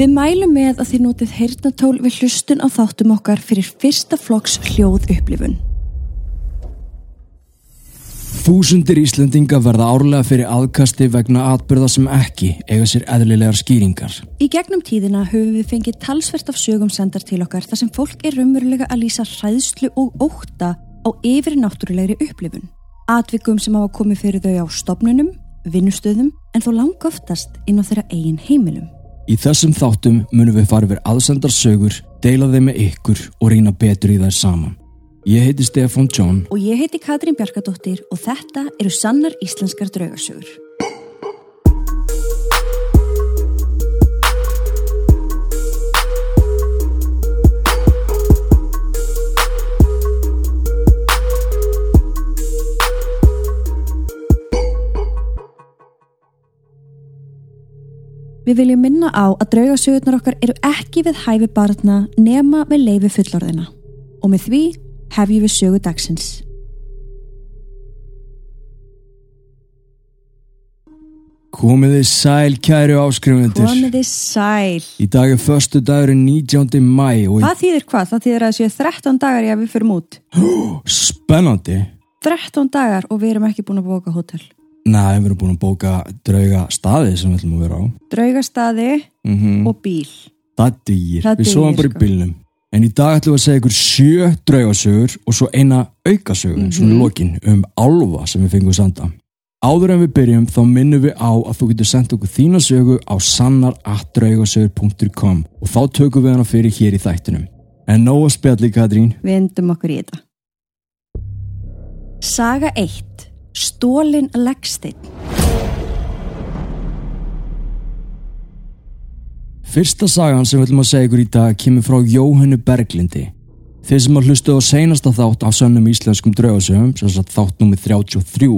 Við mælum með að þið notið heyrnatól við hlustun á þáttum okkar fyrir fyrsta flokks hljóð upplifun. Þúsundir Íslendinga verða árlega fyrir aðkasti vegna atbyrða sem ekki eiga sér eðlilegar skýringar. Í gegnum tíðina höfum við fengið talsvert af sögum sendar til okkar þar sem fólk er raunverulega að lýsa hræðslu og óta á yfir náttúrulegri upplifun. Atvikum sem hafa komið fyrir þau á stopnunum, vinnustöðum en þó lang oftast inn á þeirra eigin heimilum. Í þessum þáttum munum við fara yfir aðsendar sögur, deila þeim með ykkur og rýna betur í þær saman. Ég heiti Stefan John Og ég heiti Katrín Bjarkadóttir og þetta eru sannar íslenskar draugasögur. Við viljum minna á að draugasögurnar okkar eru ekki við hæfi barna nema með leifi fullorðina. Og með því hefjum við sögu dagsins. Komið þið sæl kæru áskrifundur. Komið þið sæl. Í dag er förstu dagurinn 19. mæ og Það þýðir hvað? Það þýðir að séu 13 dagar í að við förum út. spennandi. 13 dagar og við erum ekki búin að bóka hótel. Nei, við erum búin að bóka drauga staði sem við ætlum að vera á. Draugastadi Mm og bíl. Það dýr. Það Við dugir, svoðum bara í sko. bílnum. En í dag ætlum við að segja ykkur sjö draugasögur og svo eina aukasögur, mm svona í lokin, um álfa sem við fengum senda. Áður en við byrjum þá minnum við á að þú getur sendt okkur þína sögu á sannar.draugasögur.com og þá tökum við hana fyrir hér í þættinum. En nóg að spjalli, Katrín. Við endum okkur í þetta. Saga 1. Stólin leggsteinn. Fyrsta sagan sem við ætlum að segja ykkur í dag kemur frá Jóhannu Berglindi. Þeir sem að hlustu á seinasta þátt af sönnum íslenskum draugasögum, sem sagt þátt nummið 33,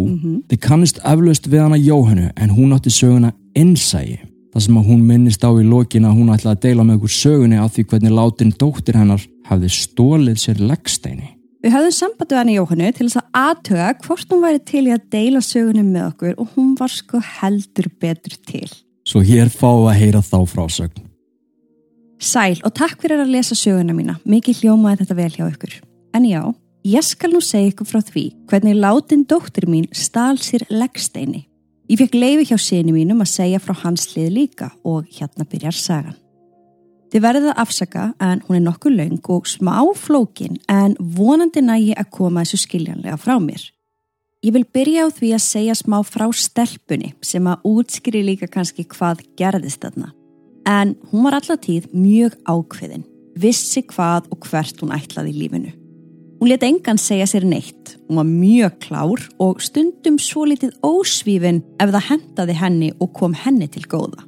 þið kannist eflaust við hana Jóhannu en hún átti söguna Innsæi. Það sem að hún minnist á í lokin að hún ætlaði að deila með ykkur sögunni af því hvernig látin dóttir hennar hafði stólið sér leggsteini. Við höfðum sambandi hann í Jóhannu til þess að aðtöga hvort hún væri til í að deila sögunum með okkur og hún var sko heldur betur til. Svo hér fáum við að heyra þá frásögn. Sæl og takk fyrir að lesa söguna mína. Mikið hljómaði þetta vel hjá ykkur. En já, ég skal nú segja ykkur frá því hvernig látin dóttir mín stál sér leggsteini. Ég fekk leifi hjá sinni mínum að segja frá hans lið líka og hérna byrjar sagan. Þið verðið að afsaka en hún er nokkuð löng og smá flókin en vonandi nægi að koma þessu skiljanlega frá mér. Ég vil byrja á því að segja smá frá stelpunni sem að útskýri líka kannski hvað gerðist þarna. En hún var allatíð mjög ákveðin, vissi hvað og hvert hún ætlaði í lífinu. Hún let engan segja sér neitt, hún var mjög klár og stundum svo litið ósvífin ef það hendaði henni og kom henni til góða.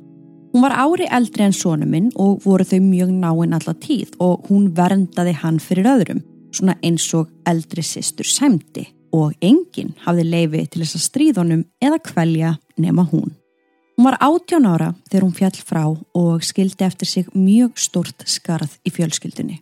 Hún var ári eldri en sonu minn og voru þau mjög náinn alla tíð og hún verndaði hann fyrir öðrum, svona eins og eldri sýstur sæmdi og enginn hafði leifi til þess að stríðunum eða kvelja nema hún. Hún var átján ára þegar hún fjall frá og skildi eftir sig mjög stort skarð í fjölskyldunni.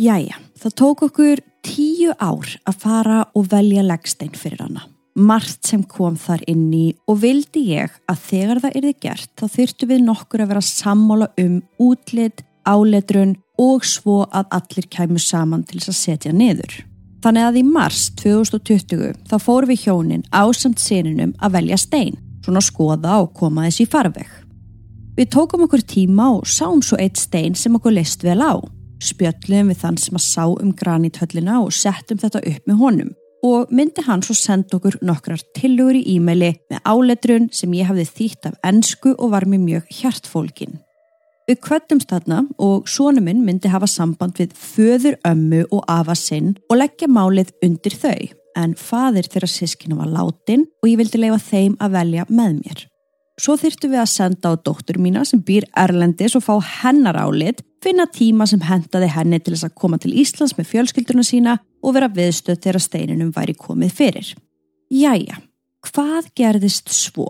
Jæja, það tók okkur tíu ár að fara og velja leggstein fyrir hana. Margt sem kom þar inn í og vildi ég að þegar það yrði gert þá þyrtu við nokkur að vera sammála um útlit, áletrun og svo að allir kæmu saman til þess að setja niður. Þannig að í mars 2020 þá fórum við hjónin ásamt sininum að velja stein, svona að skoða og koma þessi í farveg. Við tókum okkur tíma og sáum svo eitt stein sem okkur leist vel á. Spjöllum við þann sem að sá um granithöllina og settum þetta upp með honum og myndi hann svo senda okkur nokkrar tilugur í e-maili með áletrun sem ég hafði þýtt af ennsku og var mér mjög hjartfólkin. Við kvöttumst þarna og sonu minn myndi hafa samband við föður ömmu og afa sinn og leggja málið undir þau en fadir þeirra sískinu var látin og ég vildi leifa þeim að velja með mér. Svo þyrftu við að senda á dóttur mína sem býr Erlendis og fá hennar álit, finna tíma sem hendaði henni til þess að koma til Íslands með fjölskylduna sína og vera viðstöð þegar steininum væri komið fyrir. Jæja, hvað gerðist svo?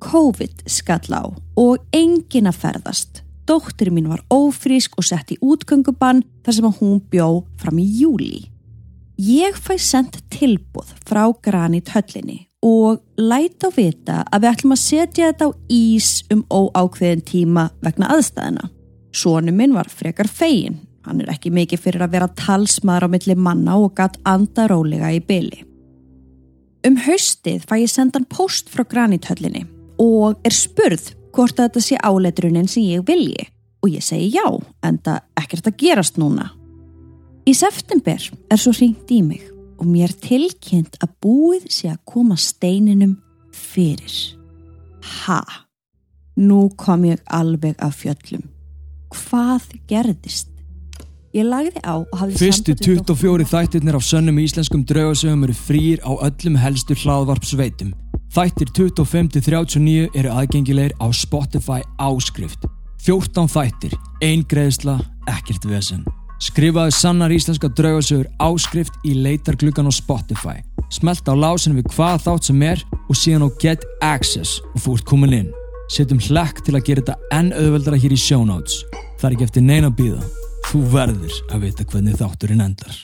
COVID skall á og engin að ferðast. Dóttir mín var ófrísk og sett í útgöngubann þar sem hún bjó fram í júli. Ég fæ sendt tilbúð frá Granit höllinni og læt á vita að við ætlum að setja þetta á ís um óákveðin tíma vegna aðstæðina. Sónu minn var frekar fegin. Hann er ekki mikið fyrir að vera talsmaður á milli manna og gatt andarólega í byli. Um haustið fæ ég sendan post frá granithöllinni og er spurð hvort þetta sé áleitrunin sem ég vilji og ég segi já en það ekkert að gerast núna. Í september er svo ringt í mig og mér tilkynnt að búið sé að koma steininum fyrir. Ha? Nú kom ég alveg af fjöllum. Hvað gerðist? Ég lagði á og hafði Fyrstu samband við 24 þættirnir af sönnum íslenskum draugasögum eru frýr á öllum helstu hlaðvarpsveitum. Þættir 25-39 eru aðgengilegir á Spotify áskrift. 14 þættir, ein greiðsla, ekkert vesen. Skrifaðu sannar íslenska draugasögur áskrift í leitargluggan á Spotify. Smelt á lásin við hvað þátt sem er og síðan á Get Access og ert komin inn. Setjum hlekk til að gera þetta enn auðveldara hér í show notes. Það er ekki eftir neina að býða. Þú verður að vita hvernig þátturinn endar.